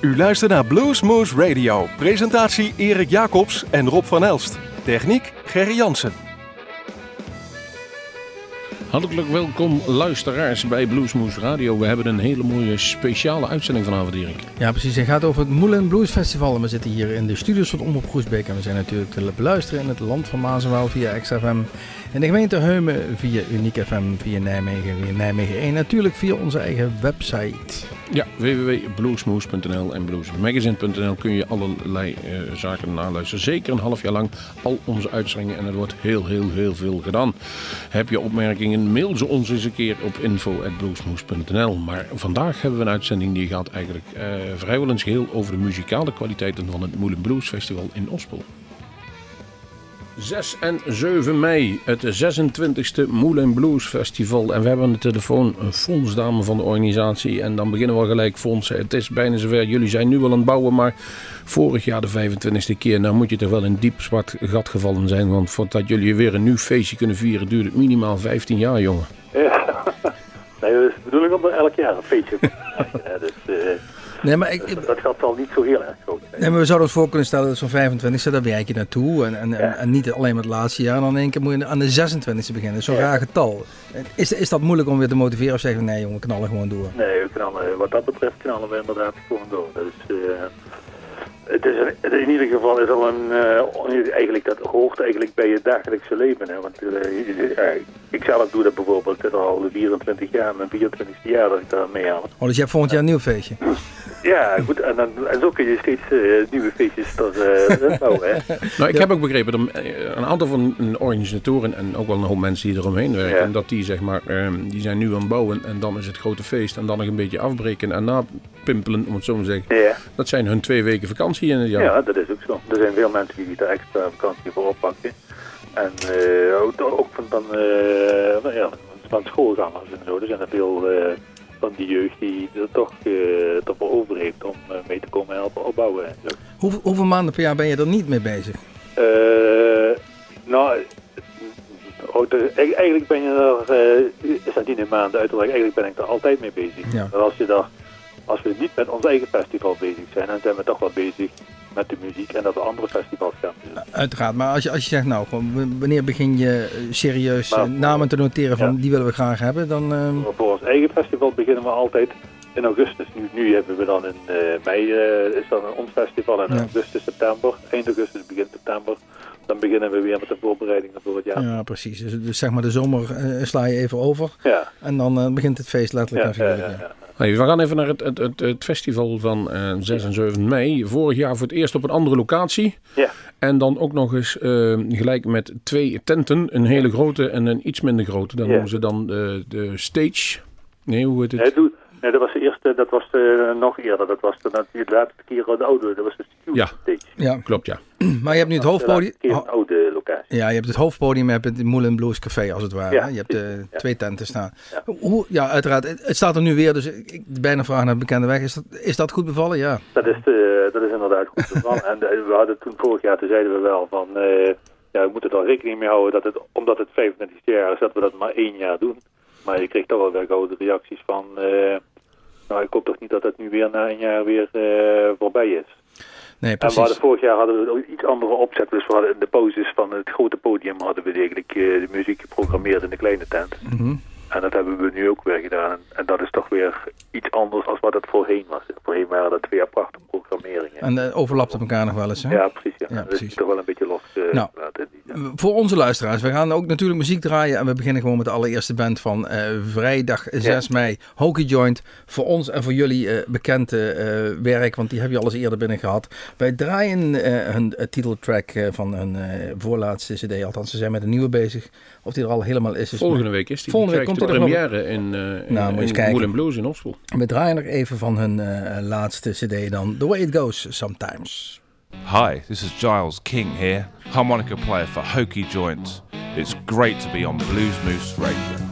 U luistert naar Bluesmoose Radio. Presentatie Erik Jacobs en Rob van Elst. Techniek Gerry Jansen. Hartelijk welkom luisteraars bij Bluesmoose Radio. We hebben een hele mooie speciale uitzending vanavond, Erik. Ja, precies. Het gaat over het Moulin Blues Festival. En we zitten hier in de studios van Omroep Groesbeek. En we zijn natuurlijk te beluisteren in het land van Maas en Waal via XFM. In de gemeente Heumen via Uniek FM, via Nijmegen, via Nijmegen 1. Natuurlijk via onze eigen website. Ja, www.bluesmoose.nl en bluesmagazine.nl kun je allerlei uh, zaken naluisteren. Zeker een half jaar lang al onze uitzendingen en er wordt heel, heel, heel veel gedaan. Heb je opmerkingen, mail ze ons eens een keer op info.bluesmoose.nl. Maar vandaag hebben we een uitzending die gaat eigenlijk uh, vrijwel eens geheel over de muzikale kwaliteiten van het Moulin Blues Festival in Ospel. 6 en 7 mei, het 26e Moulin Blues Festival. En we hebben aan de telefoon een fondsdame van de organisatie. En dan beginnen we gelijk fondsen. Het is bijna zover. Jullie zijn nu al aan het bouwen, maar vorig jaar de 25e keer. Nou moet je toch wel in diep zwart gat gevallen zijn. Want voordat jullie weer een nieuw feestje kunnen vieren, duurt het minimaal 15 jaar, jongen. Ja, nee, dat is de bedoeling om elk jaar een feestje te dus, uh... Nee, maar ik, dat, dat gaat al niet zo heel erg. Nee, maar we zouden ons voor kunnen stellen dat zo'n 25 daar werk je naartoe. En, en, ja. en, niet alleen met het laatste jaar. En dan in één keer moet je aan de 26e beginnen. Zo'n ja. raar getal. Is, is dat moeilijk om weer te motiveren of zeggen nee jongen, we knallen gewoon door? Nee, we knallen, wat dat betreft knallen we inderdaad gewoon door. Dus, uh, het is een, in ieder geval is al een, uh, eigenlijk dat hoort eigenlijk bij je dagelijkse leven. Hè? Want uh, ja, ik zelf doe dat bijvoorbeeld al 24 jaar, mijn 24 jaar dat ik daar mee haal. Oh, dus je hebt volgend jaar een nieuw feestje? Ja, goed. En, dan, en zo kun je steeds uh, nieuwe feestjes tot uh, bouwen. Hè? nou, ik heb ook begrepen dat een aantal van de organisatoren en ook wel een hoop mensen die eromheen werken, ja. dat die zeg maar, um, die zijn nu aan het bouwen en dan is het grote feest en dan nog een beetje afbreken en napimpelen, om het zo maar te zeggen. Ja. Dat zijn hun twee weken vakantie in het jaar. Ja, dat is ook zo. Er zijn veel mensen die daar extra vakantie voor oppakken. En uh, ook, ook van, dan, uh, ja, van schoolgangers en zo. Er zijn er veel van die jeugd die er toch, toch wel over heeft om mee te komen helpen opbouwen. En zo. Hoe, hoeveel maanden per jaar ben je er niet mee bezig? Nou, eigenlijk ben je er, is dat niet in maanden uiteraard, eigenlijk ben ik er altijd mee bezig. Ja. Als, je daar, als we niet met ons eigen festival bezig zijn, dan zijn we toch wel bezig met de muziek en dat we andere festivals gaan doen. Uiteraard, maar als je, als je zegt, nou, gewoon, wanneer begin je serieus maar, namen te noteren van ja. die willen we graag hebben, dan... Uh... Voor ons eigen festival beginnen we altijd in augustus. Nu, nu hebben we dan in uh, mei uh, is dan ons festival en Ja. augustus, september, eind augustus, begin september. Dan beginnen we weer met de voorbereidingen voor het jaar. Ja, precies. Dus, dus zeg maar de zomer uh, sla je even over Ja. en dan uh, begint het feest letterlijk ja, ja. Hey, we gaan even naar het, het, het, het festival van uh, 6 en 7 mei. Vorig jaar voor het eerst op een andere locatie. Ja. En dan ook nog eens uh, gelijk met twee tenten. Een hele grote en een iets minder grote. Dan Ja. noemen ze dan de, de stage. Nee, hoe heet het? Nee, dat was de eerste, dat was de, nog eerder. Dat was de, die laatste keer de oude, dat was de Studio Ja. Stage. Ja, Klopt, ja. maar je hebt nu het De hoofdpodium... een oude locatie. Ja, je hebt het hoofdpodium, je hebt het Moulin Blues Café als het ware. Ja? Je hebt uh, ja. twee tenten staan. Ja. Hoe, ja, uiteraard. Het, staat er nu weer, dus ik, bijna vraag naar het bekende weg. Is dat, is dat goed bevallen? Ja. Dat is, de, dat is inderdaad goed bevallen. en eh, we hadden toen vorig jaar, toen zeiden we wel van, eh, ja, we moeten er rekening mee houden dat het, omdat het 25 jaar is, dat we dat maar één jaar doen. Maar je kreeg toch wel weer gouden reacties van, eh, nou ik hoop toch niet dat het nu weer na een jaar weer eh, voorbij is. Nee, En we precies. hadden vorig jaar hadden we iets andere opzet. Dus we hadden in de pauzes van het grote podium hadden we eigenlijk eh, de muziek geprogrammeerd in de kleine tent. Mhm. En dat hebben we nu ook weer gedaan. En, dat is toch weer iets anders dan wat het voorheen was. Voorheen waren dat twee aparte programmeringen. En uh, overlapt het elkaar nog wel eens, hè? Ja, precies. Ja. Ja, dat precies. is toch wel een beetje los uh, Nou. Ja. Voor onze luisteraars, we gaan ook natuurlijk muziek draaien. En we beginnen gewoon met de allereerste band van uh, vrijdag 6 mei. Hockey Joint. Voor ons en voor jullie bekend uh, werk, want die heb je al eens eerder binnen gehad. Wij draaien hun titeltrack van hun voorlaatste cd. Althans, ze zijn met een nieuwe bezig. Of die er al helemaal is. is Volgende maar... week is die. Volgende die week komt de hij première in, in, Nou, moet je eens in kijken. Moulin Blues in Ospel. We draaien nog even van hun laatste cd dan. The Way It Goes Sometimes. Hi, this is Giles King here, harmonica player for Hokey Joints. It's great to be on Blues Moose Radio.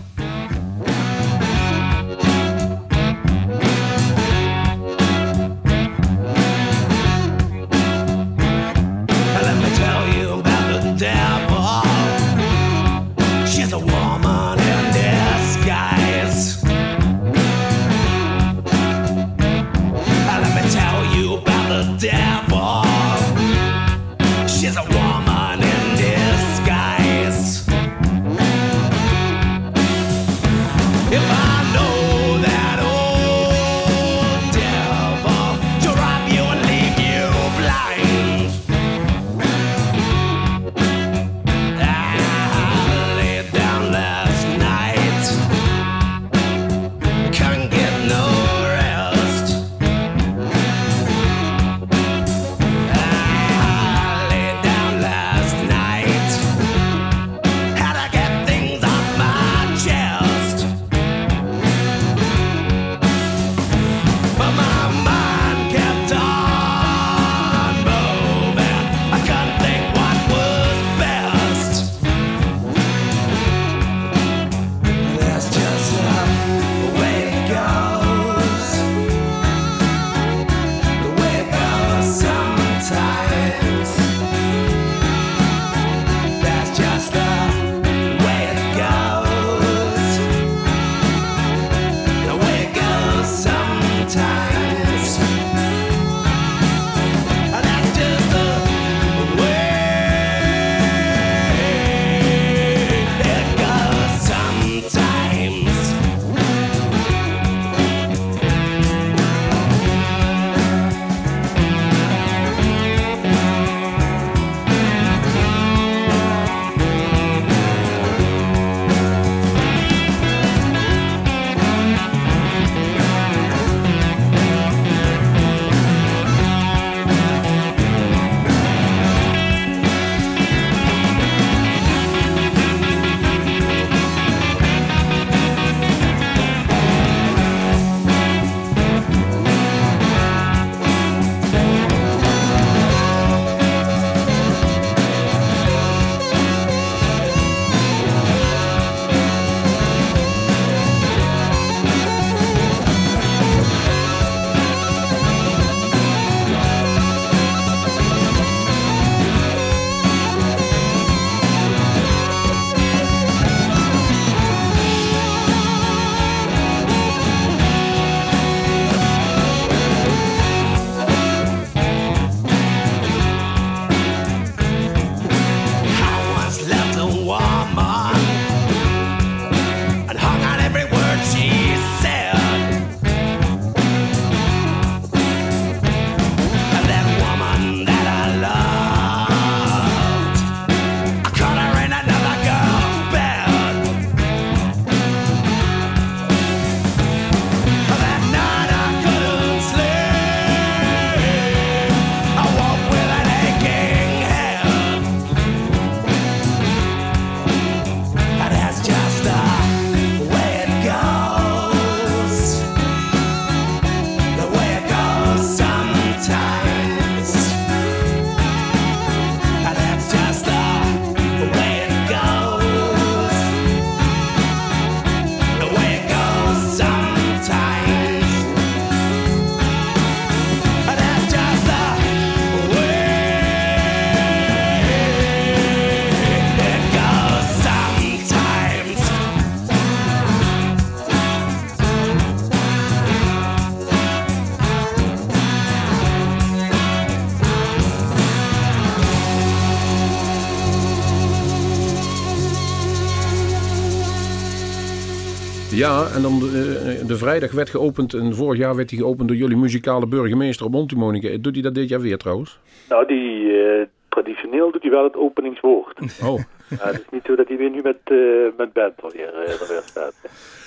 Ja, en dan de, de vrijdag werd geopend en vorig jaar werd hij geopend door jullie muzikale burgemeester op Montimonike. Doet hij dat dit jaar weer trouwens? Nou, die, eh, traditioneel doet hij wel het openingswoord. Oh, Ja, is niet dat hij weer nu met, eh met band alweer uh, er weer staat.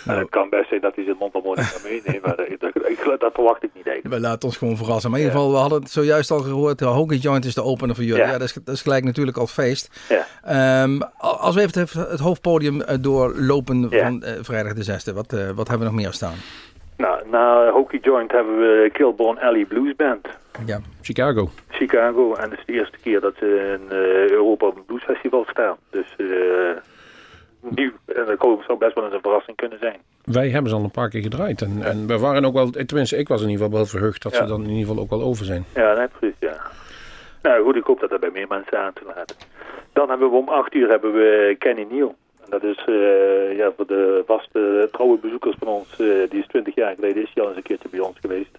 En het kan best zijn dat hij zijn mondharmonica meeneemt, maar dat, dat, ik- dat verwacht ik niet eigenlijk. We laten ons gewoon verrassen. Maar in ieder geval, we hadden het zojuist al gehoord. De Hockey Joint is de opener voor jullie. Ja. Dat, is, dat is gelijk natuurlijk al feest. Ja. Ehm, als we even het, het hoofdpodium eh, doorlopen van eh, vrijdag de 6e. Wat, eh, wat hebben we nog meer staan? Nou, na Hockey Joint hebben we Kilborn Alley Blues Band. Ja. Chicago. Chicago. En het is de eerste keer dat ze in eh, Europa op een bluesfestival staan. Dus eh nieuw. En dat zou- zou best wel eens een verrassing kunnen zijn. Wij hebben ze al een paar keer gedraaid. En, en we waren ook wel, tenminste ik was in ieder geval wel verheugd dat ze dan in ieder geval ook wel over zijn. Ja, nee, precies, ja. Nou goed, ik hoop dat dat bij meer mensen aan te laten. Dan hebben we om acht uur hebben we Kenny Neal. Dat is eh, ja, voor de vaste trouwe bezoekers van ons, eh, die is twintig jaar geleden, is hij al eens een keertje bij ons geweest.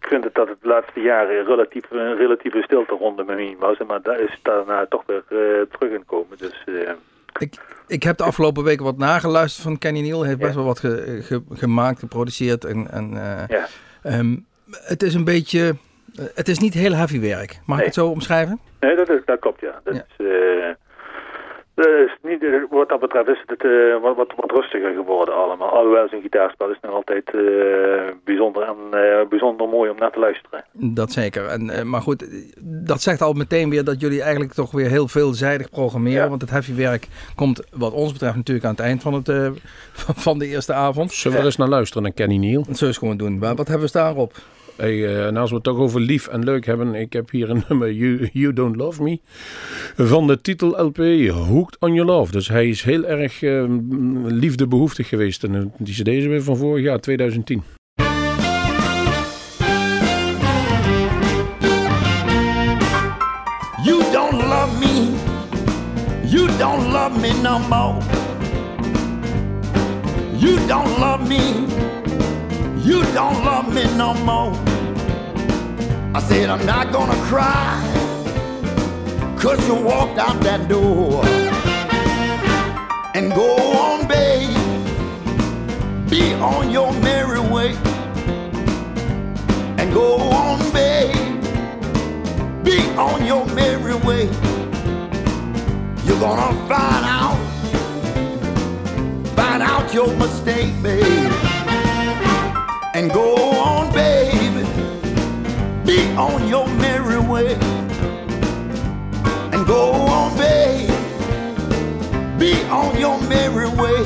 Ik vind het dat het de laatste jaren relatief, een relatieve stilte rondom hem heen was. Maar daar is daarna toch weer eh, terug in komen. Dus eh, Ik, ik heb de afgelopen weken wat nageluisterd van Kenny Neal. Hij heeft best wel wat ge- ge- gemaakt, geproduceerd. En, en, eh, ja. ehm, het is een beetje... eh, het is niet heel heavy werk. Mag ik het zo omschrijven? Nee, dat, is, dat klopt, ja. Dat Ja. Is, eh, dat is niet, eh, wat dat betreft is het eh, wat, wat, wat rustiger geworden allemaal. Alhoewel zijn gitaarspel is nog altijd eh, bijzonder, en, eh, bijzonder mooi om naar te luisteren. Dat zeker. En, maar goed, dat zegt al meteen weer dat jullie eigenlijk toch weer heel veelzijdig programmeren. Ja. Want het heavy werk komt wat ons betreft natuurlijk aan het eind van, het, eh, van de eerste avond. Zullen we er eens naar luisteren naar Kenny Neal? Dat zullen we eens gewoon doen. Maar wat hebben we staan op? Hey, eh, als we het toch over lief en leuk hebben, ik heb hier een nummer You, you Don't Love Me van de titel LP Hooked on Your Love. Dus hij is heel erg eh, liefdebehoeftig geweest. En eh, die cd is weer van vorig jaar, 2010. You don't love me. You don't love me no more. You don't love me. You don't love me no more. I said I'm not gonna cry. Cause you walked out that door. And go on, babe. Be on your merry way. And go on, babe be on your merry way. You're gonna find out, find out your mistake, baby. And go on, baby, be on your merry way. And go on, baby, be on your merry way.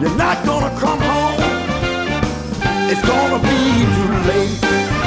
You're not gonna come home, it's gonna be too late.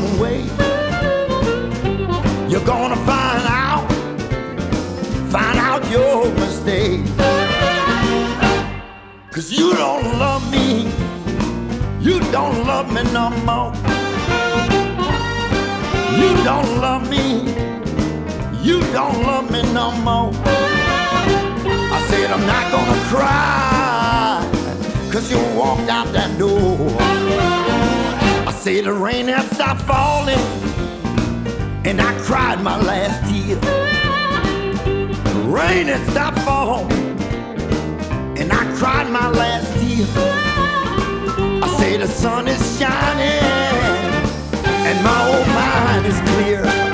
Some way. You're gonna find out, find out your mistake. Cause you don't love me, you don't love me no more. You don't love me. You don't love me no more. I said I'm not gonna cry, cause you walked out that door. Said the rain had stopped falling, and I cried my last tear. The rain had stopped falling, and I cried my last tear. I say the sun is shining, and my old mind is clear.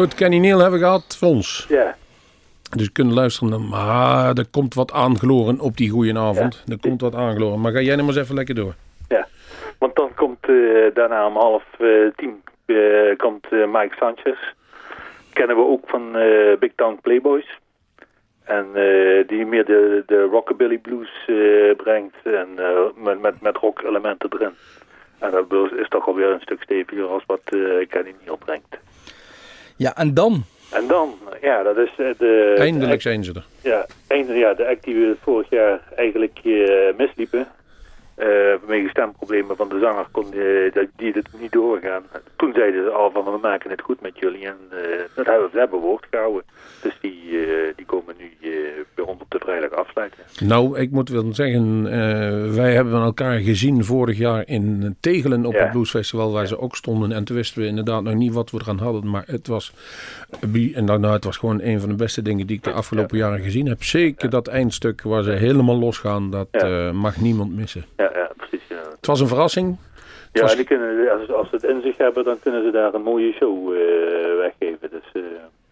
Goed, Kenny Neal hebben we gehad, Fons. Ja, Dus we kunnen luisteren. naar- Maar er komt wat aangeloren op die goeie avond. Er komt wat aangeloren. Maar ga jij nog maar eens even lekker door. ja. Want dan komt eh, daarna om half eh, tien eh, komt Mike Sanchez. Kennen we ook van Big Town Playboys. En die meer de, de rockabilly blues brengt en met, met, met rock elementen erin. En dat is toch alweer een stuk steviger als wat Kenny Neal brengt. Ja, en dan? En dan, ja, dat is eh, de... Eindelijk zijn ze er. Ja, een, ja, de act die we vorig jaar eigenlijk eh, misliepen. Eh vanwege stemproblemen van de zanger kon eh, dat die het niet doorgaan. Toen zeiden ze al van we maken het goed met jullie en eh, dat hebben we, hebben woord gehouden. Dus die, die komen nu bij ons op de vrijdag afsluiten. Nou, ik moet wel zeggen, wij hebben elkaar gezien vorig jaar in Tegelen op Ja. het Bluesfestival, waar ze ook stonden. En toen wisten we inderdaad nog niet wat we eraan hadden. Maar het was, en nou, nou, het was gewoon een van de beste dingen die ik de afgelopen jaren gezien heb. Zeker dat eindstuk waar ze helemaal losgaan, dat mag niemand missen. Ja, ja precies. Ja, Het was een verrassing. ja was- die kunnen, als, als ze het in zich hebben, dan kunnen ze daar een mooie show eh, weggeven. Dus eh,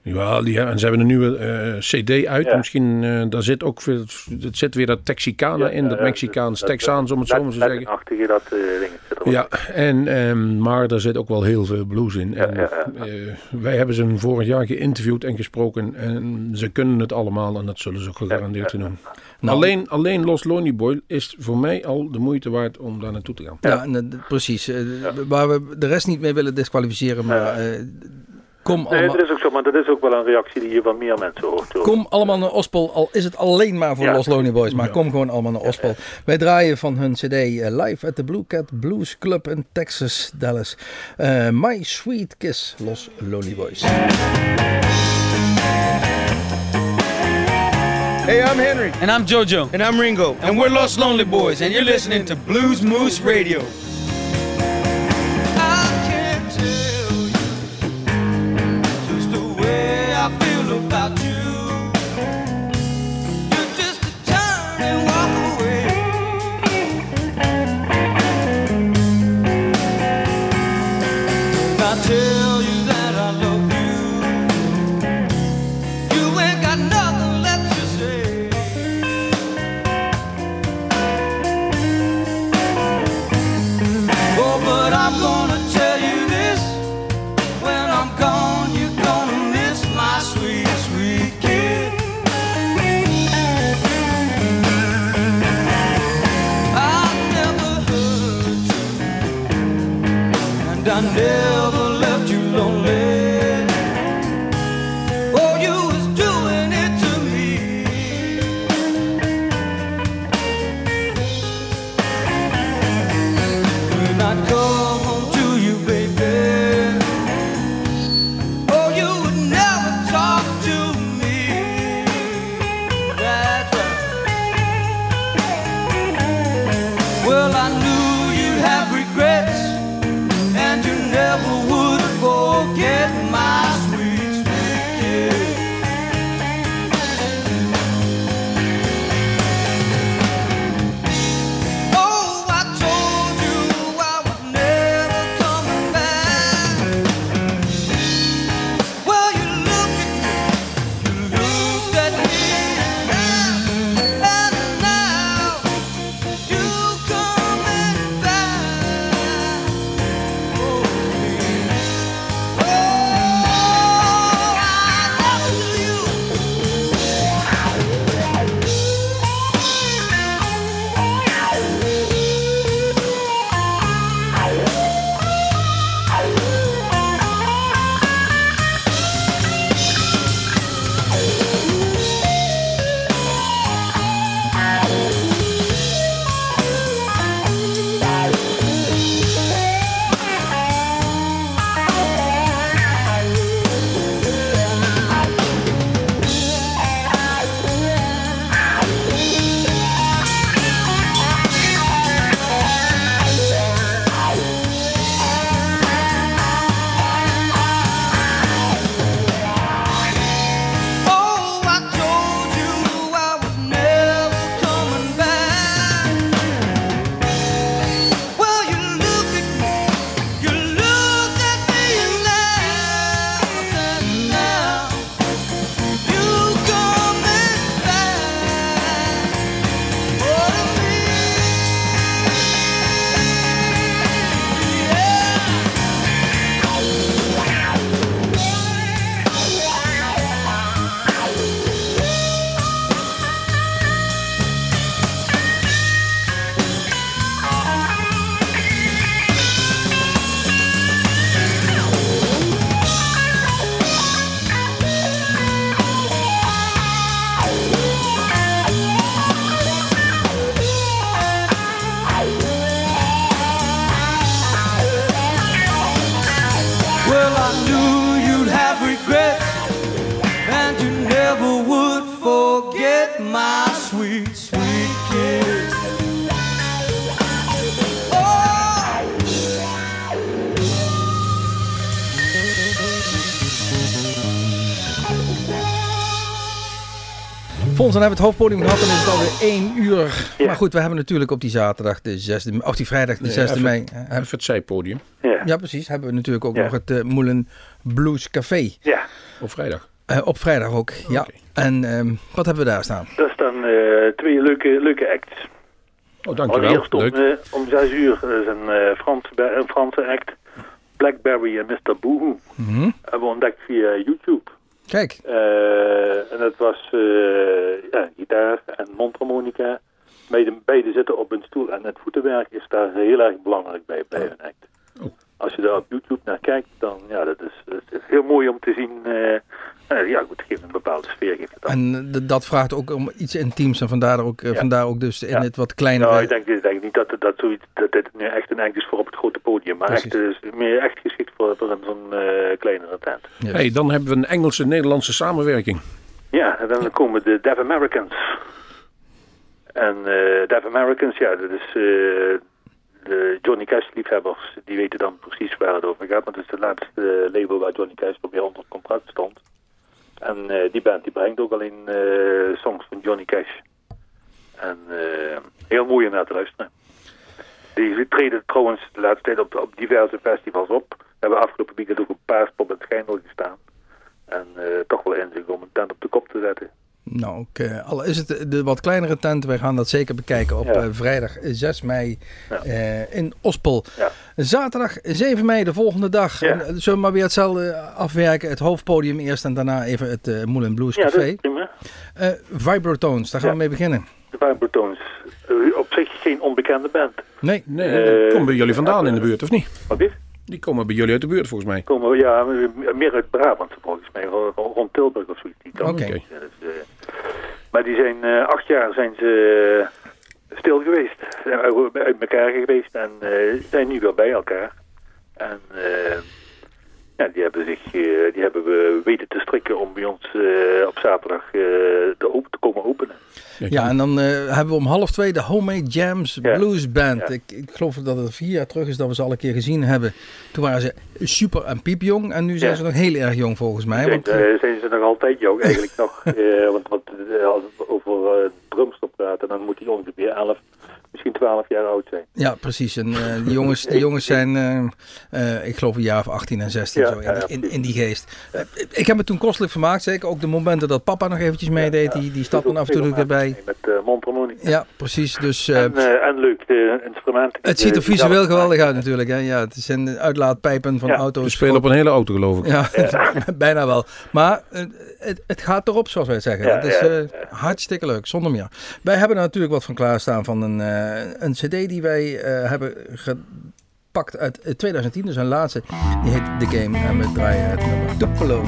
Ja, die, en ze hebben een nieuwe eh, CD uit. Ja. Misschien, daar zit ook veel, het zit weer dat Texicana Ja, in, dat Mexicaans, dat- Texaans om het zo maar te zeggen. Latin-achtige, dat ding. Ja, en, ehm, maar er zit ook wel heel veel blues in. En, wij hebben ze vorig jaar geïnterviewd en gesproken. En ze kunnen het allemaal en dat zullen ze ook gegarandeerd doen. Nou, alleen, alleen Los Lonely Boy is voor mij al de moeite waard om daar naartoe te gaan. Ja, en, eh, precies. eh, Waar we de rest niet mee willen disqualificeren, maar eh, kom, Nee, allemaal, dat is ook zo, maar dat is ook wel een reactie die je van meer mensen hoort. hoor. kom allemaal naar Ospel, al is het alleen maar voor Ja. Los Lonely Boys, maar kom gewoon allemaal naar Ospel. Wij draaien van hun cd live at the Blue Cat Blues Club in Texas, Dallas. Eh, My Sweet Kiss, Los Lonely Boys. Hey, I'm Henry. And I'm JoJo. And I'm Ringo. And we're Lost Lonely Boys, and you're listening to Blues Moose Radio. My sweet, sweet kid. Oh! Fons, dan hebben we het hoofdpodium gehad en is het alweer 1 uur. Ja. Maar goed, we hebben natuurlijk op die zaterdag de 6e, of die vrijdag de 6e even- mei. Even het zijpodium. Ja. Ja, precies. Hebben we natuurlijk ook Ja. nog het eh, Moulin Blues Café. ja. Op vrijdag. Eh, op vrijdag ook, ja. En ehm, wat hebben we daar staan? Dat is dan eh, twee leuke, leuke acts. Oh, dankjewel. Allereerst om, Leuk. eh, om zes uur. Is een, Frans, een Franse act. Blackberry en Mr. Boohoo. Mhm. Hebben we ontdekt via YouTube. Kijk, Eh, en dat was eh, ja, gitaar en mondharmonica. Beide, beide zitten op een stoel en het voetenwerk is daar heel erg belangrijk bij, bij een act. Oh. Als je daar op YouTube naar kijkt, dan ja, dat is, dat is heel mooi om te zien. Eh, ja, goed, het geeft een bepaalde sfeer. Geeft het en eh, dat vraagt ook om iets intiems en vandaar ook, eh, Ja. vandaar ook dus in Ja. het wat kleinere... Nou, ik denk, ik denk niet dat, dat, zoiets, dat dit nu echt een act is voor op het grote podium. Maar echt, Precies. het is meer echt geschikt voor, voor een zo'n eh, kleinere tent. Yes. Hey, dan hebben we een Engelse-Nederlandse samenwerking. Ja, en dan komen de Deaf Americans. En eh Deaf Americans, ja, dat is eh, de Johnny Cash liefhebbers. Die weten dan precies waar het over gaat. Want het is het laatste label waar Johnny Cash weer onder contract stond. En eh, die band die brengt ook alleen eh, songs van Johnny Cash. En eh, heel mooi om naar te luisteren. Die treden trouwens de laatste tijd op, op diverse festivals op. We hebben afgelopen weekend ook op Paaspop in Schijndel gestaan. En toch wel inzicht om een tent op de kop te zetten. Nou, al is het de, wat kleinere tent, wij gaan dat zeker bekijken op Ja. vrijdag 6 mei Ja. in Ospel. Ja. Zaterdag 7 mei, de volgende dag. Ja. En, eh, zullen we maar weer hetzelfde afwerken? Het hoofdpodium eerst en daarna even het eh Moulin Blues Ja, Café. is prima. Eh Vibrotones, daar gaan Ja. we mee beginnen. De Vibratones. Uh, op zich geen onbekende band. Nee, Nee, Eh, die komen bij jullie vandaan in de buurt, of niet? Wat is? Die komen bij jullie uit de buurt, volgens mij. Komen, ja, meer uit Brabant volgens mij. ro- ro- Rond Tilburg of zoiets. Oké. Ja, dus, eh, maar die zijn eh, acht jaar zijn ze eh, stil geweest. Zijn uit uit elkaar geweest en eh, zijn nu weer bij elkaar. En eh, ja, die hebben zich eh, die hebben we weten te strikken om bij ons eh, op zaterdag eh, te, open, te komen openen. Ja, en dan eh, hebben we om half twee de Homemade Jams Ja. Blues Band. Ja. Ik, ik geloof dat het vier jaar terug is dat we ze al een keer gezien hebben. Toen waren ze super en piepjong. En nu zijn Ja. ze nog heel erg jong volgens mij. Want, eh, eh, zijn ze nog altijd jong eigenlijk nog. eh, want want over drumstop praten, dan moet hij ongeveer 11, misschien 12 jaar oud zijn. ja, precies. En eh, die, jongens, die jongens zijn, eh, eh, ik geloof een jaar of 18 en 16 Ja, zo, in, ja, ja, die- in, in die geest. Eh, ik heb me toen kostelijk vermaakt. Zeker ook de momenten dat papa nog eventjes meedeed. Die, die stapte dan af en toe ook erbij. Met uh, mondharmonica. Ja, precies. Dus eh, En, eh, en leuk, de instrumenten. het ziet er visueel geweldig uit natuurlijk. Hè? Ja, het zijn uitlaatpijpen van Ja, auto's. Ze spelen op een hele auto, geloof ik. Ja, bijna wel. Maar het, het gaat erop, zoals wij zeggen. Ja, dat is ja, eh, ja. hartstikke leuk, zonder meer. Wij hebben er natuurlijk wat van klaarstaan van een, eh, een cd die wij eh, hebben gepakt uit eh, 2010. Dus een laatste. Die heet The Game. En we draaien het nummer Tupelo.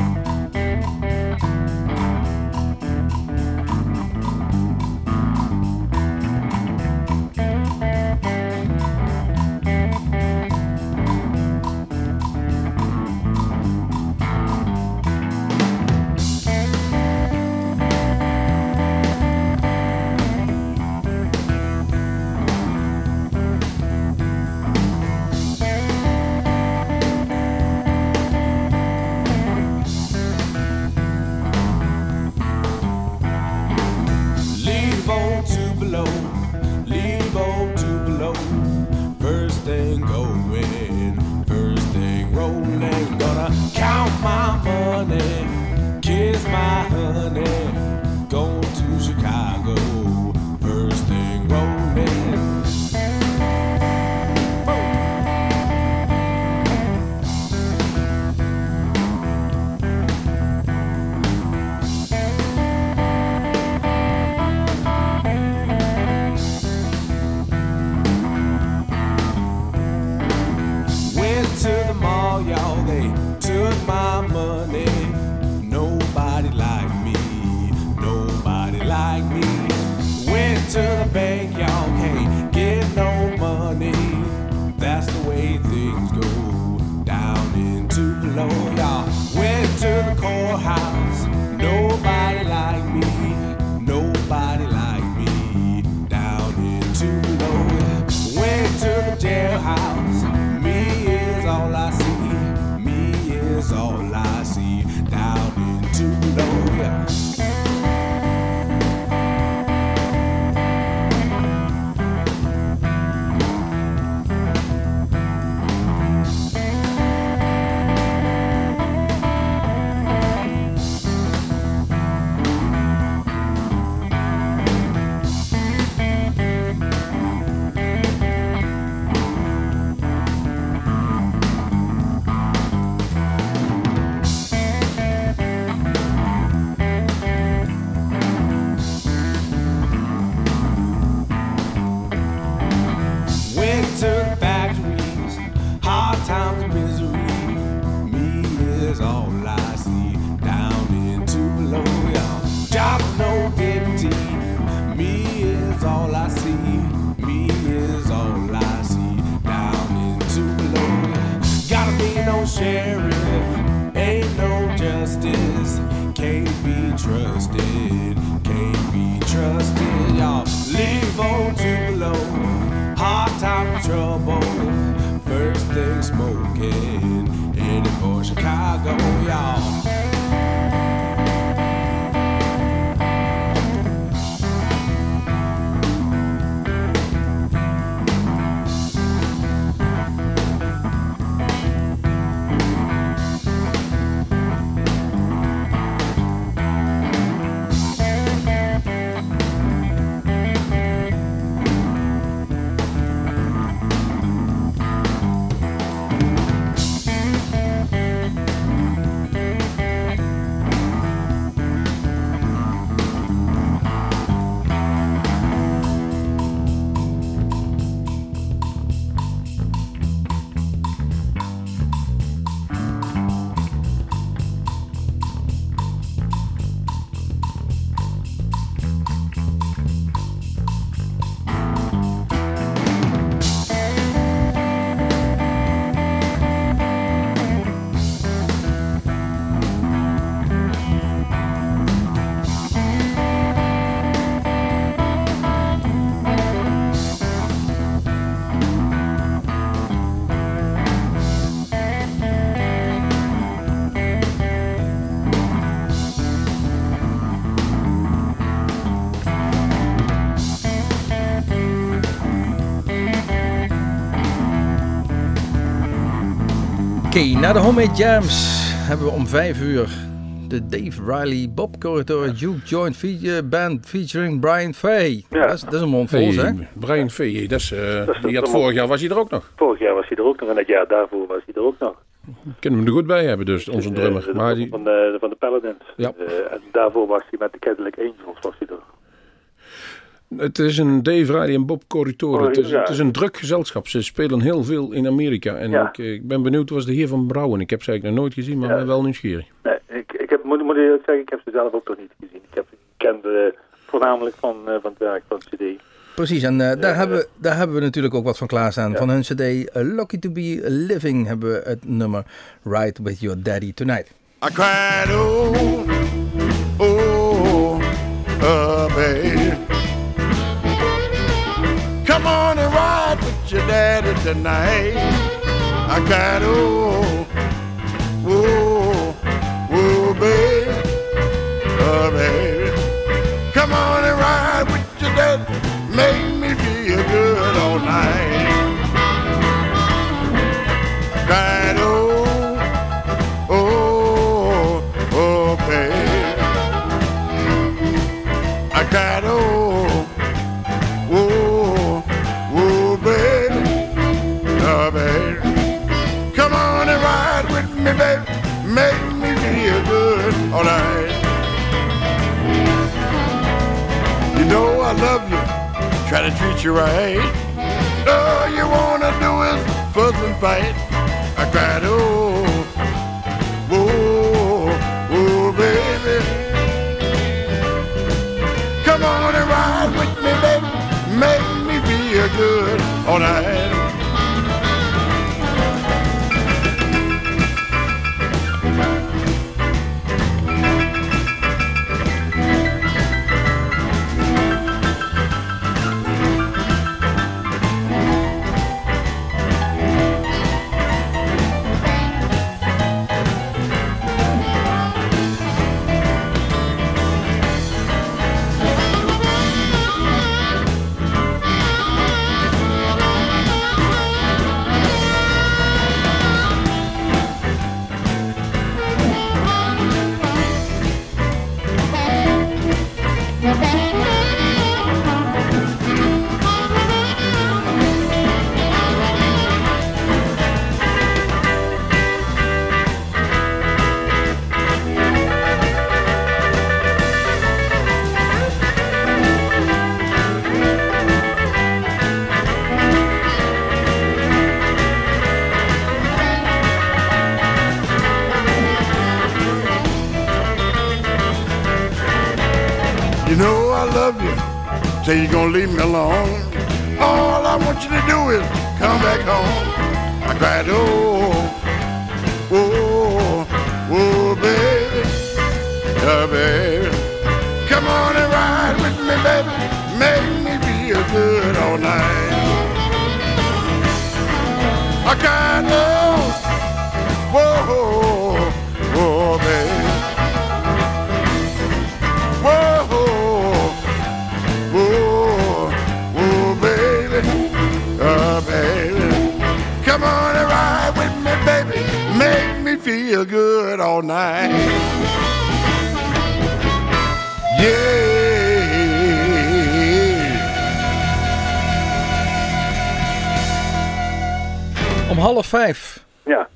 Na de Homemade Jams hebben we om vijf uur de Dave Riley Bob Corridor Duke Joint fe- band featuring Brian Fay. Ja. Dat, is, dat is een mond vol, zeg. Hey, Brian Vee, dat is, eh, Dat is die had vorig jaar was hij er ook nog. Vorig jaar was hij er ook nog en het jaar daarvoor was hij er ook nog. Kunnen we hem er goed bij hebben, dus onze Eh, drummer. de Maar die, van, de, van de Paladins. Ja. Eh, en daarvoor was hij met de Cadillac Angels was hij er. Het is een Dave Riley en Bob Corritore. Oh, het, is, ja. het is een druk gezelschap. Ze spelen heel veel in Amerika. En Ja. ik, eh, ik ben benieuwd, was de heer van Brouwen. Ik heb ze eigenlijk nog nooit gezien, maar Ja. ben wel nieuwsgierig. Nee, ik, ik heb, moet, moet ik eerlijk zeggen, ik heb ze zelf ook nog niet gezien. Ik heb ik kende voornamelijk van, eh, van het werk van CD. Precies, en eh, daar, Ja, hebben, ja. we- daar hebben we natuurlijk ook wat van klaarstaan. Ja. Van hun cd Lucky to be Living hebben we het nummer Ride with Your Daddy Tonight. I cried, oh, oh, baby. Come on and ride with your daddy tonight. I got oh, oh, oh, baby, uh, baby. Come on and ride with your daddy. Make me feel good all night. Love you. Say you're gonna leave me alone. All I want you to do is come back home. I cried, oh, oh, oh, oh baby, oh, baby. Come on and ride with me, baby. Make me feel good all night. I cried, oh, whoa, whoa, baby. Feel good all night. Yeah. Om half vijf Ja,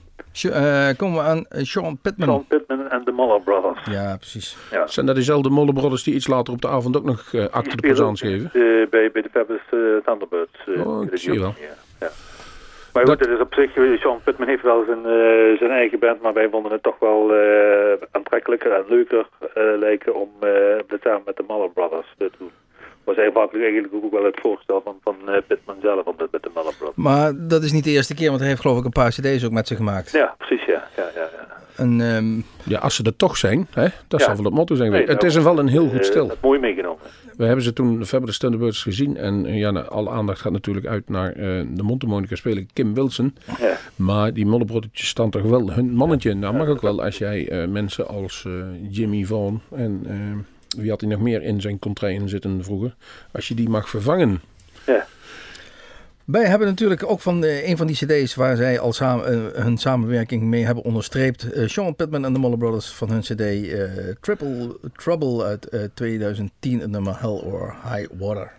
eh, komen we aan eh, Sean Pittman. Sean Pittman en de Muller Brothers. Ja, precies. Ja. Zijn dat diezelfde Mollebrothers die iets later op de avond ook nog acte de présence geven? eh, bij, bij de Fabulous Thunderbirds. Oh, in ik zie wel. Ja, ja. Maar goed, Dat- het is op zich, eh, Sean Pittman heeft wel zijn, eh, zijn eigen band, maar wij vonden het toch wel eh, aantrekkelijker en leuker eh, lijken om eh, dit samen met de Muller Brothers te doen. Was eigenlijk ook wel het voorstel van, van eh, Pittman zelf om dit met de Brothers. Maar dat is niet de eerste keer, want hij heeft geloof ik een paar cd's ook met ze gemaakt. Ja, precies, ja. ja, ja, ja. En, ehm, Ja, als ze er toch zijn, hè, dat Ja. zal wel het motto zijn. Nee, het nou, is er wel een heel Eh, goed stil. dat mooi meegenomen. We hebben ze toen de Fabulous Thunderbirds gezien. En eh, ja, nou, alle aandacht gaat natuurlijk uit naar eh, de Montemonica speler Kim Wilson. Ja. Maar die mollebroodjes staan toch wel hun mannetje. Nou mag ook wel als jij eh, mensen als eh, Jimmy Vaughan en eh, wie had hij nog meer in zijn contrain zitten vroeger. Als je die mag vervangen. Ja. wij hebben natuurlijk ook van eh, een van die cd's waar zij al samen, eh, hun samenwerking mee hebben onderstreept. eh, Sean Pittman en de Muller Brothers van hun cd eh, Triple Trouble uit eh, 2010, het nummer Hell or High Water.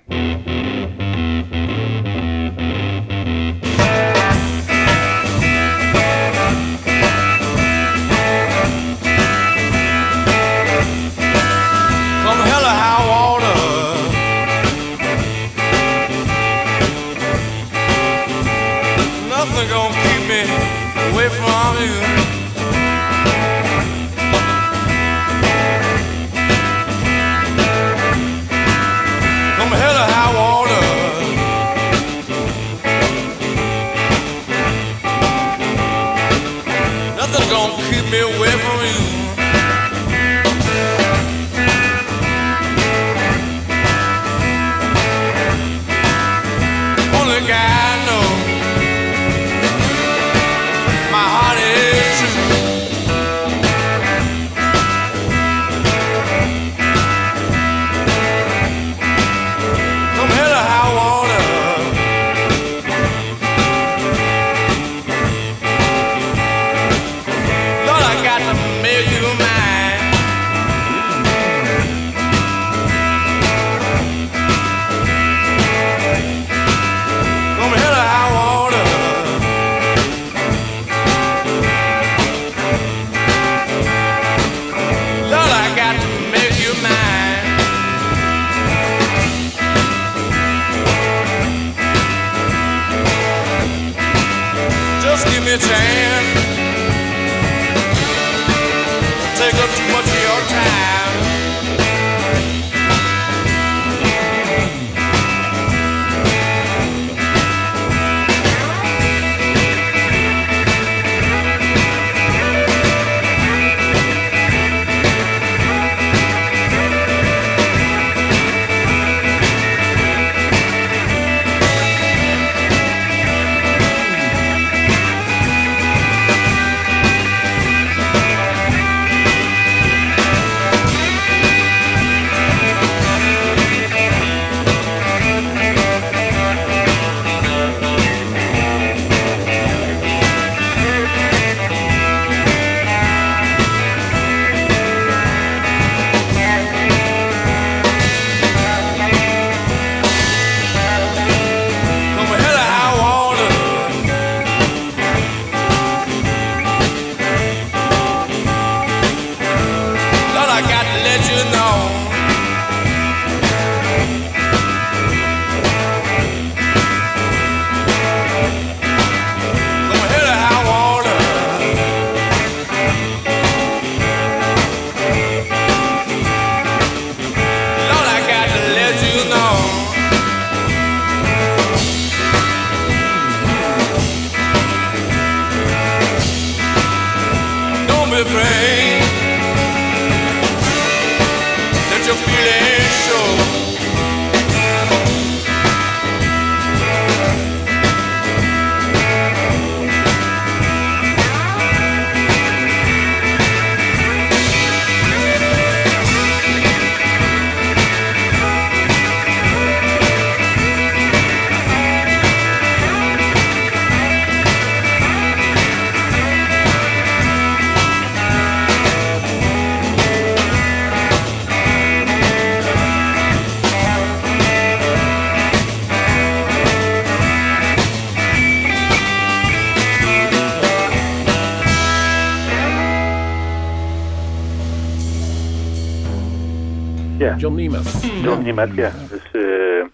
John Nemeth. John ja. Dus, eh,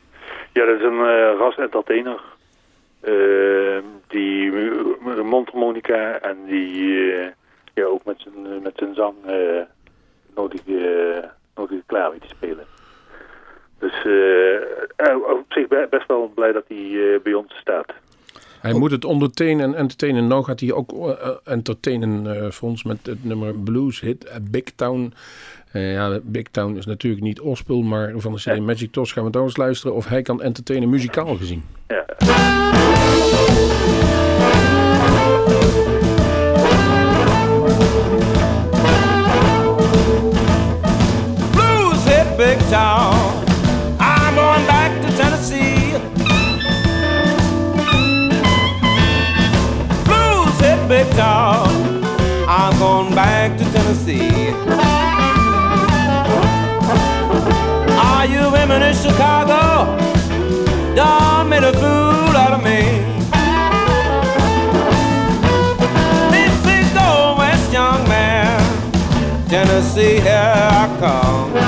ja, dat is een eh, ras entertainer. eh, die uh, mondharmonica en die ja, ook met zijn, met zijn zang nodig, nodig klaar weet te spelen. Dus op zich be- best wel blij dat hij bij ons staat. Hij moet het ondertainen en entertainen. Nou gaat hij ook entertainen eh, voor ons met het nummer blues hit Big Town. Eh, ja, Big Town is natuurlijk niet oorspel, maar van de CD Magic Toss gaan we eens luisteren of hij kan entertainen muzikaal gezien. Ja. Blues hit big town. I'm going back to Tennessee. Blues hit big town. Women in Chicago? Done made a fool out of me. This is go west, young man. Tennessee, here I come.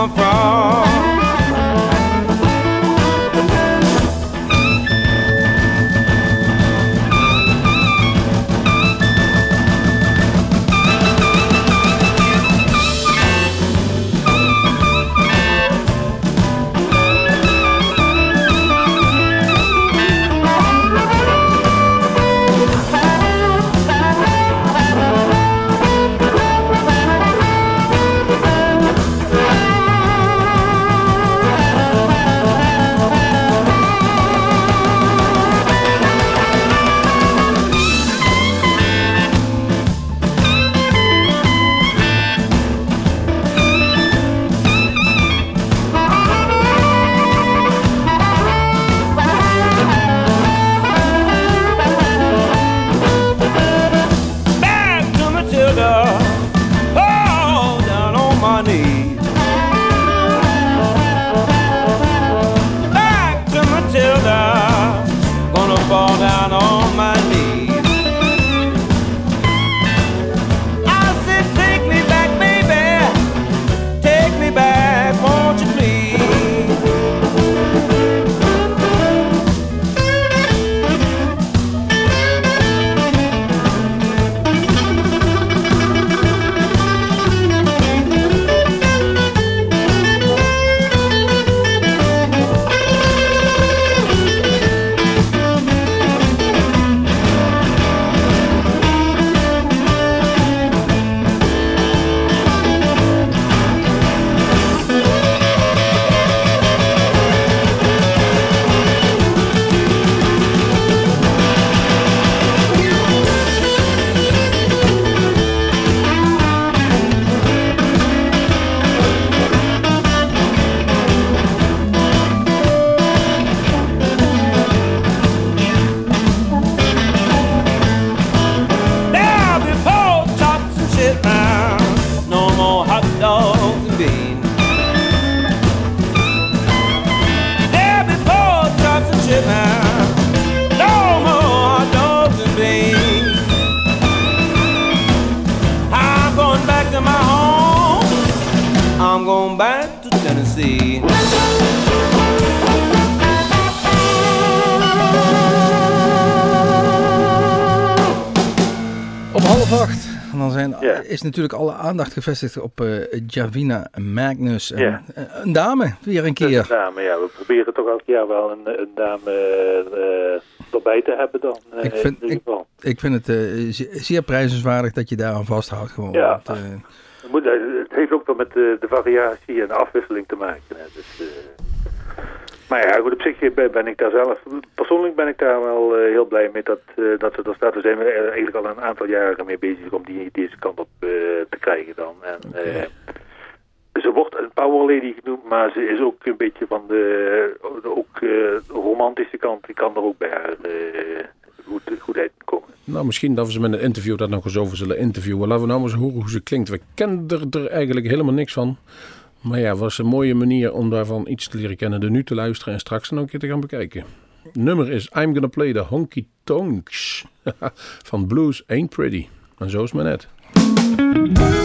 Come from. Is natuurlijk alle aandacht gevestigd op eh, Javina Magnus. Ja. eh, een dame, weer een keer. een dame, ja. We proberen toch elk jaar wel een, een dame eh, erbij te hebben dan. Ik vind- geval. Ik vind het ze- zeer prijzenswaardig dat je daaraan vasthoudt. Gewoon. Ja. Want, Het heeft ook wel met de, de variatie en de afwisseling te maken. Hè. Dus, maar ja, goed, op zich ben ben ik daar zelf... Persoonlijk ben ik daar wel eh, heel blij mee dat, eh, dat ze er staat. We zijn er eigenlijk al een aantal jaren mee bezig om die deze kant op eh, te krijgen dan. En, eh, ze wordt een power lady genoemd, maar ze is ook een beetje van de, ook, eh, romantische kant. Die kan er ook bij haar eh, goed, goed uitkomen. Nou, misschien dat we ze met een interview dat nog eens over zullen interviewen. Laten we nou eens horen hoe ze klinkt. We kennen er, er eigenlijk helemaal niks van. Maar ja, was een mooie manier om daarvan iets te leren kennen. Er nu te luisteren en straks nog een keer te gaan bekijken. Nummer is I'm Gonna Play the Honky Tonks van Blues Ain't Pretty. En zo is het maar net.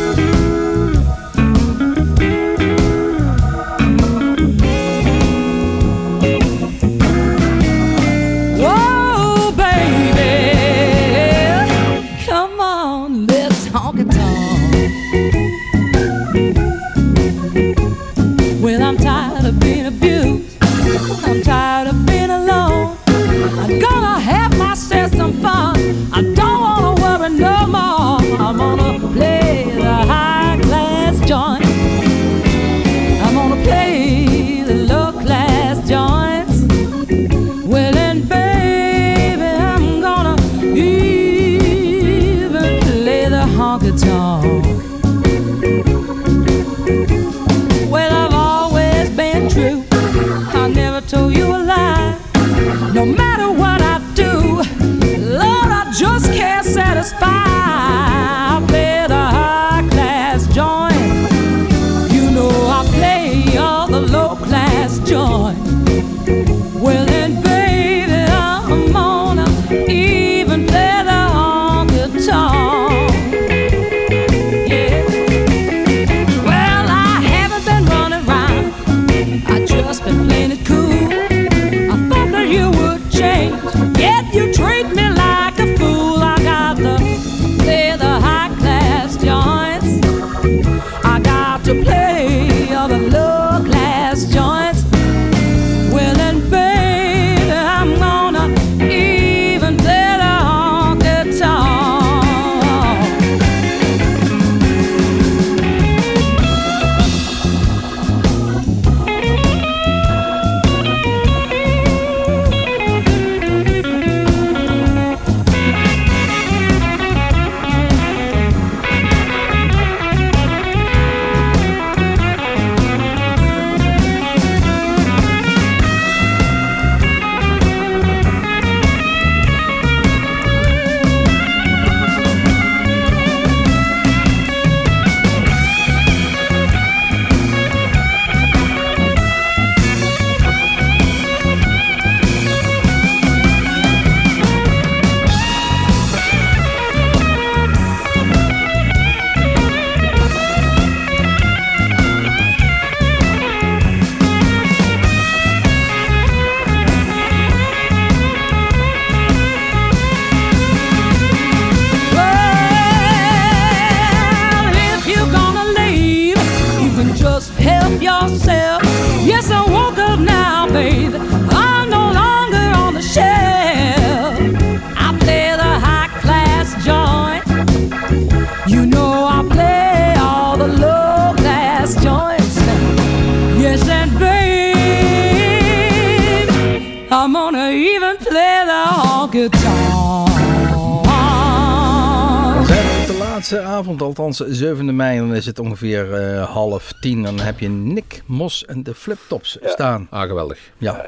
Althans 7 mei. Dan is het ongeveer eh, half tien. Dan heb je Nick Mos en de Fliptops staan. Ah, geweldig. Ja,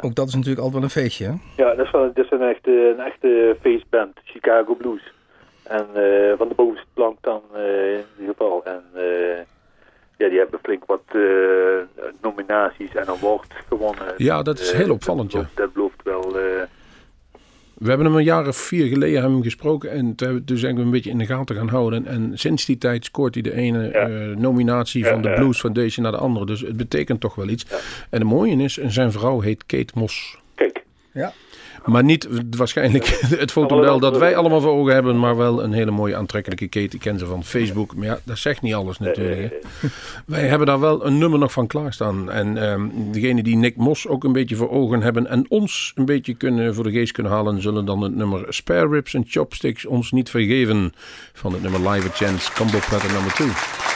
ook dat is natuurlijk altijd wel een feestje. Hè? Ja, dat is, wel, dat is een echte, een echte feestband, Chicago Blues. En eh, van de bovenste plank dan eh, in ieder geval. En eh, ja, die hebben flink wat eh, nominaties en awards gewonnen. Ja, dat is heel opvallend. Dat, belooft- dat belooft wel... We hebben hem een jaar of vier geleden hebben we hem gesproken. En toen hebben we dus eigenlijk een beetje in de gaten gaan houden. En sinds die tijd scoort hij de ene Ja. eh, nominatie Ja, van de ja. Blues Foundation naar de andere. Dus het betekent toch wel iets. En het mooie is, zijn vrouw heet Kate Moss. kijk, Maar niet waarschijnlijk het fotomodel dat wij allemaal voor ogen hebben, maar wel een hele mooie aantrekkelijke keten. Ik ken ze van Facebook, maar ja, dat zegt niet alles natuurlijk. Hè. Wij hebben daar wel een nummer nog van klaarstaan. En ehm, degene die Nick Mos ook een beetje voor ogen hebben en ons een beetje kunnen voor de geest kunnen halen, zullen dan het nummer Spare Ribs en Chopsticks ons niet vergeven. Van het nummer Live Chance Combo Platter nummer 2.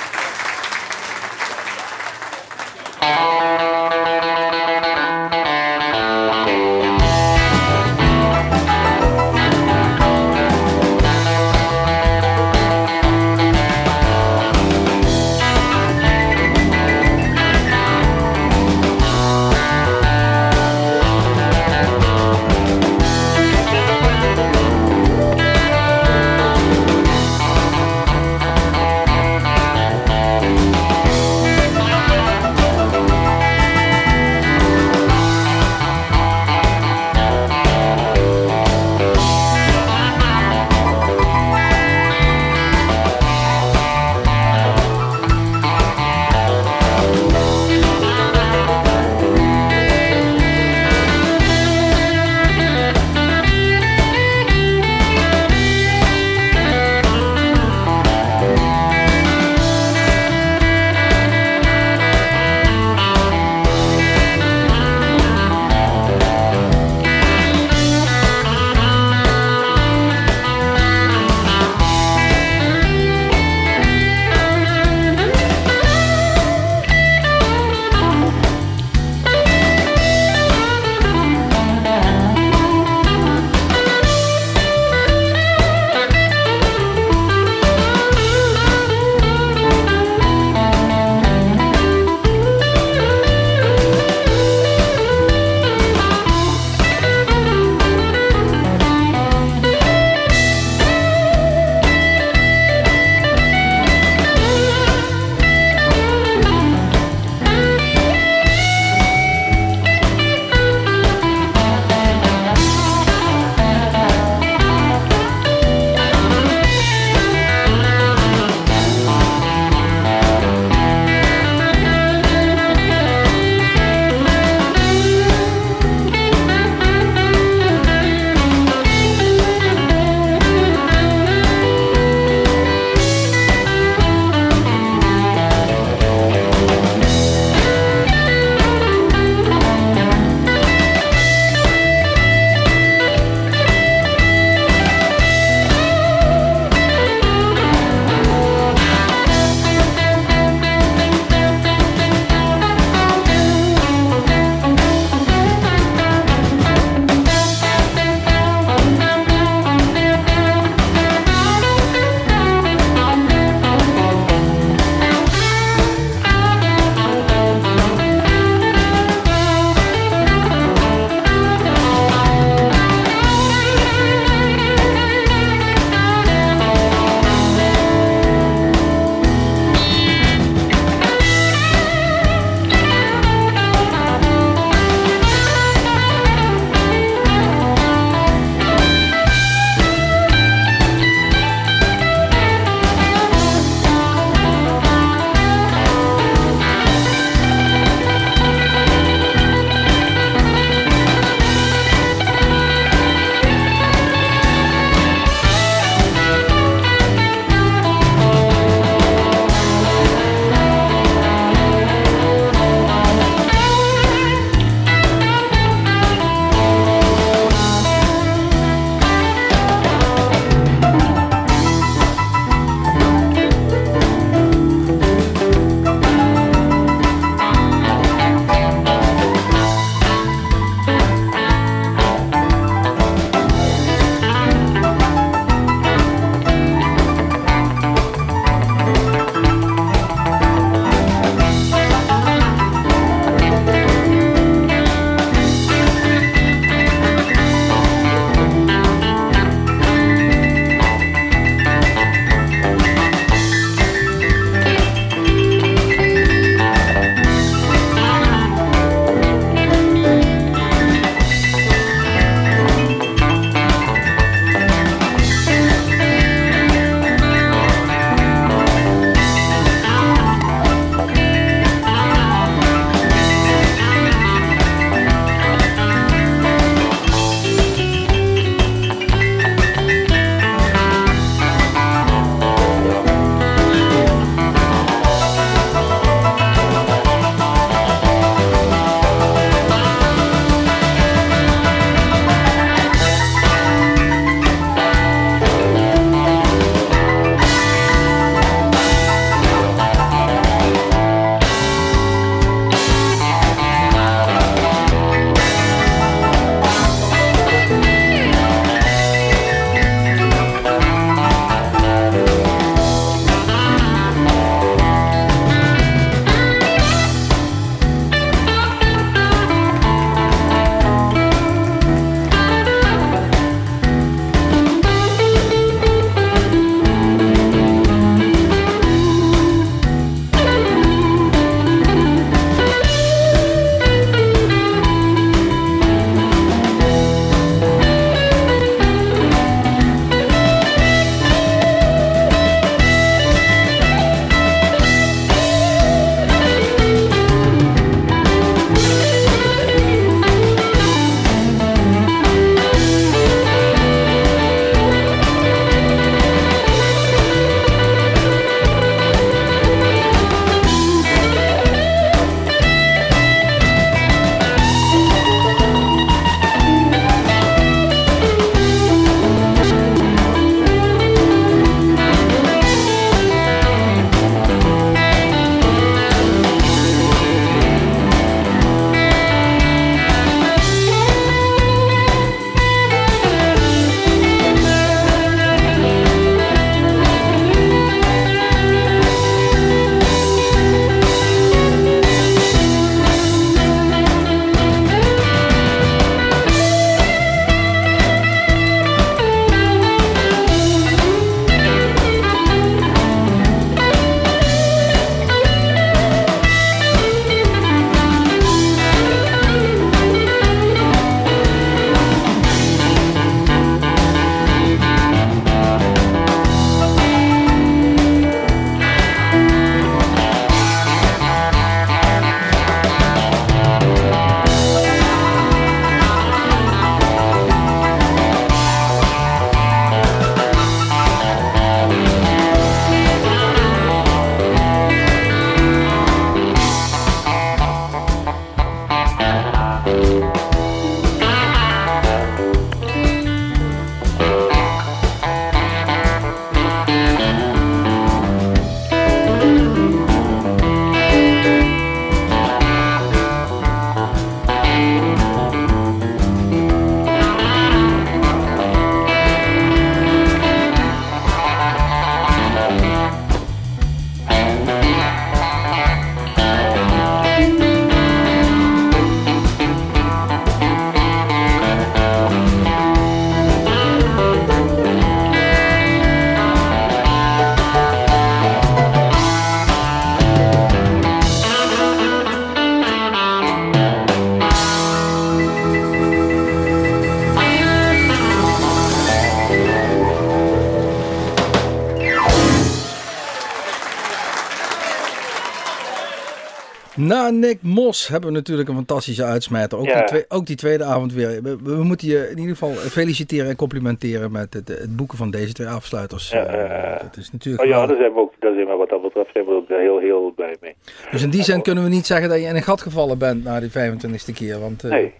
Nick Mos hebben we natuurlijk een fantastische uitsmijter. Ook, Ja. die, ook die tweede avond weer. We, we moeten je in ieder geval feliciteren en complimenteren met het, het boeken van deze twee afsluiters. Ja, Eh, eh, dat is natuurlijk Oh ja, daar zijn we ook, daar zijn we wat dat betreft zijn we ook heel, heel blij mee. Dus in die zin kunnen we niet zeggen dat je in een gat gevallen bent na die 25e keer. Want eh, Nee.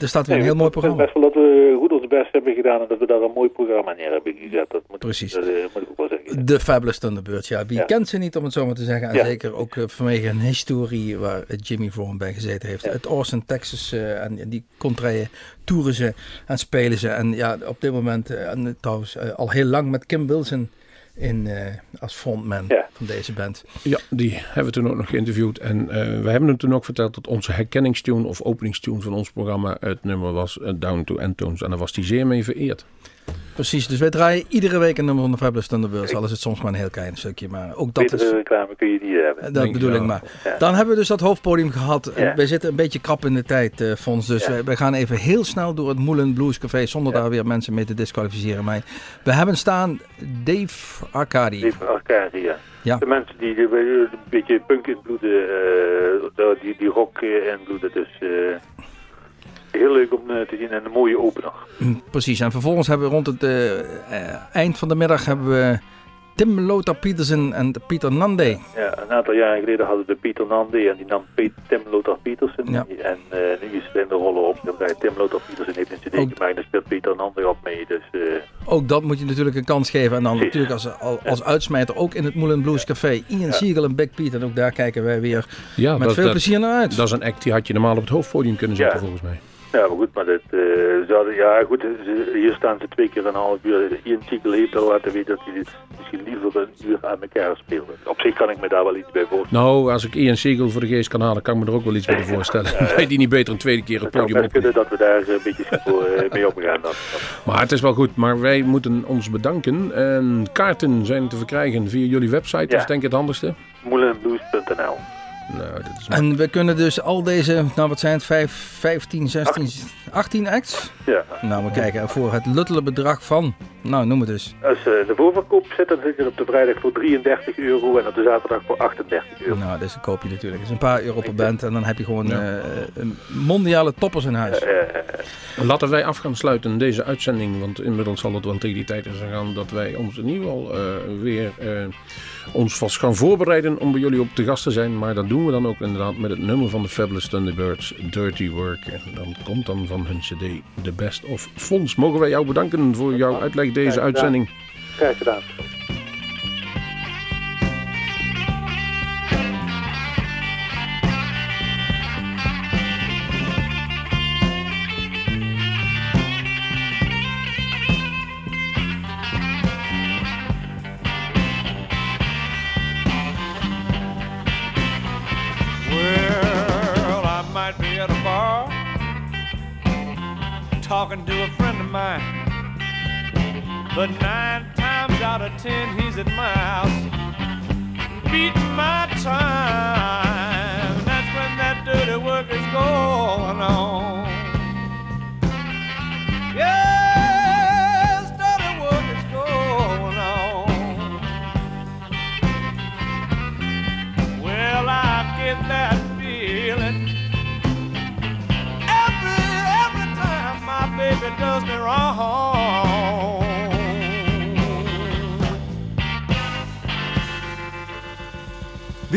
er staat weer een Nee, heel mooi ik programma. best wel dat we best hebben gedaan en dat we daar een mooi programma neer hebben gezet. Dat moet, Precies. Dat, eh, moet ik ook wel zeggen. De Fabulous Thunderbirds, ja. Wie Ja. kent ze niet, om het zo maar te zeggen. En Ja. zeker ook eh, vanwege een historie waar Jimmy Vaughan bij gezeten heeft. Uit Austin, Texas. eh, en die contraien toeren ze en spelen ze. En ja, op dit moment, en trouwens al heel lang met Kim Wilson in, eh, als frontman Ja. van deze band. Ja, die hebben we toen ook nog geïnterviewd. En eh, we hebben hem toen ook verteld dat onze herkenningstune of openingstune van ons programma het nummer was eh, Down to Endtones. En daar was hij zeer mee vereerd. Precies, dus wij draaien iedere week een nummer van de Fabulous Thunderbirds. Al is het soms maar een heel klein stukje. Maar ook dat Betere is... reclame kun je niet hebben. Dat bedoel ik maar. Ja. Dan hebben we dus dat hoofdpodium gehad. En Ja. Wij zitten een beetje krap in de tijd, eh Fons. Dus Ja. wij, wij gaan even heel snel door het Moulin Blues Café. Zonder daar weer mensen mee te disqualificeren. Maar we hebben staan Dave Arcadi. Even Arcadia. ja. Ja. De mensen die eh, een beetje punk invloeden, eh, die, die rock eh, invloeden. Dus eh, heel leuk om eh, te zien en een mooie opener. Mm, Precies. En vervolgens hebben we rond het eh, eh, eind van de middag hebben we Tim Lothar Petersen en Pieter Nande. Ja, een aantal jaren geleden hadden we Pieter Nande en die nam Pe- Tim Lothar Petersen. Ja. En nu is er in de rollen op. Tim Lothar Petersen heeft een cd gemaakt en daar speelt Pieter Nande op mee. Dus eh, Ook dat moet je natuurlijk een kans geven. En dan natuurlijk als, als, als uitsmijter ook in het Moulin Blues Café. Ian Siegel en Big Pete. En ook daar kijken wij weer Ja, met dat, veel dat, plezier naar uit. dat is een act die had je normaal op het hoofdpodium kunnen zetten Ja. volgens mij. Ja, maar goed, maar dat, eh, ja goed, hier staan ze twee keer een half uur. Ian Siegel heeft al laten weten dat hij dit misschien liever een uur aan elkaar speelde. Op zich kan ik me daar wel iets bij voorstellen. Nou, als ik Ian Siegel voor de geest kan halen, kan ik me er ook wel iets bij voorstellen. Dat hij die niet beter een tweede keer het Het zou podium op. kunnen dat we daar eh, een beetje eh, mee omgaan. Dan. Maar het is wel goed. Maar wij moeten ons bedanken. En kaarten zijn te verkrijgen via jullie website. Dat Ja. is denk ik het handigste. Moulinblues.nl Nou, dat is En we kunnen dus al deze, nou wat zijn het, 5, 15, 16, 18 acts? Ja, Nou, we kijken voor het luttele bedrag van, nou noem het dus. als eh, de voorverkoop zit, dan zit je op de vrijdag voor 33 euro en op de zaterdag voor 38 euro. Nou, deze koop je natuurlijk. Het is een paar euro per band en dan heb je gewoon Ja. eh, een mondiale toppers in huis. Eh, Laten wij af gaan sluiten deze uitzending, want inmiddels zal het wel tegen die tijd zijn gaan dat wij ons in ieder geval eh, weer eh, ons vast gaan voorbereiden om bij jullie op te gast te zijn. Maar dat doen we dan ook inderdaad met het nummer van de Fabulous Thunderbirds, Dirty Work. En dan komt dan van hun cd The Best of Fons. Mogen wij jou bedanken voor jouw uitleg deze uitzending. graag gedaan. But nine times out of ten he's at my house beating my time.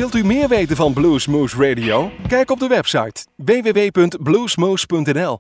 Wilt u meer weten van Bluesmoose Radio? Kijk op de website www.bluesmoose.nl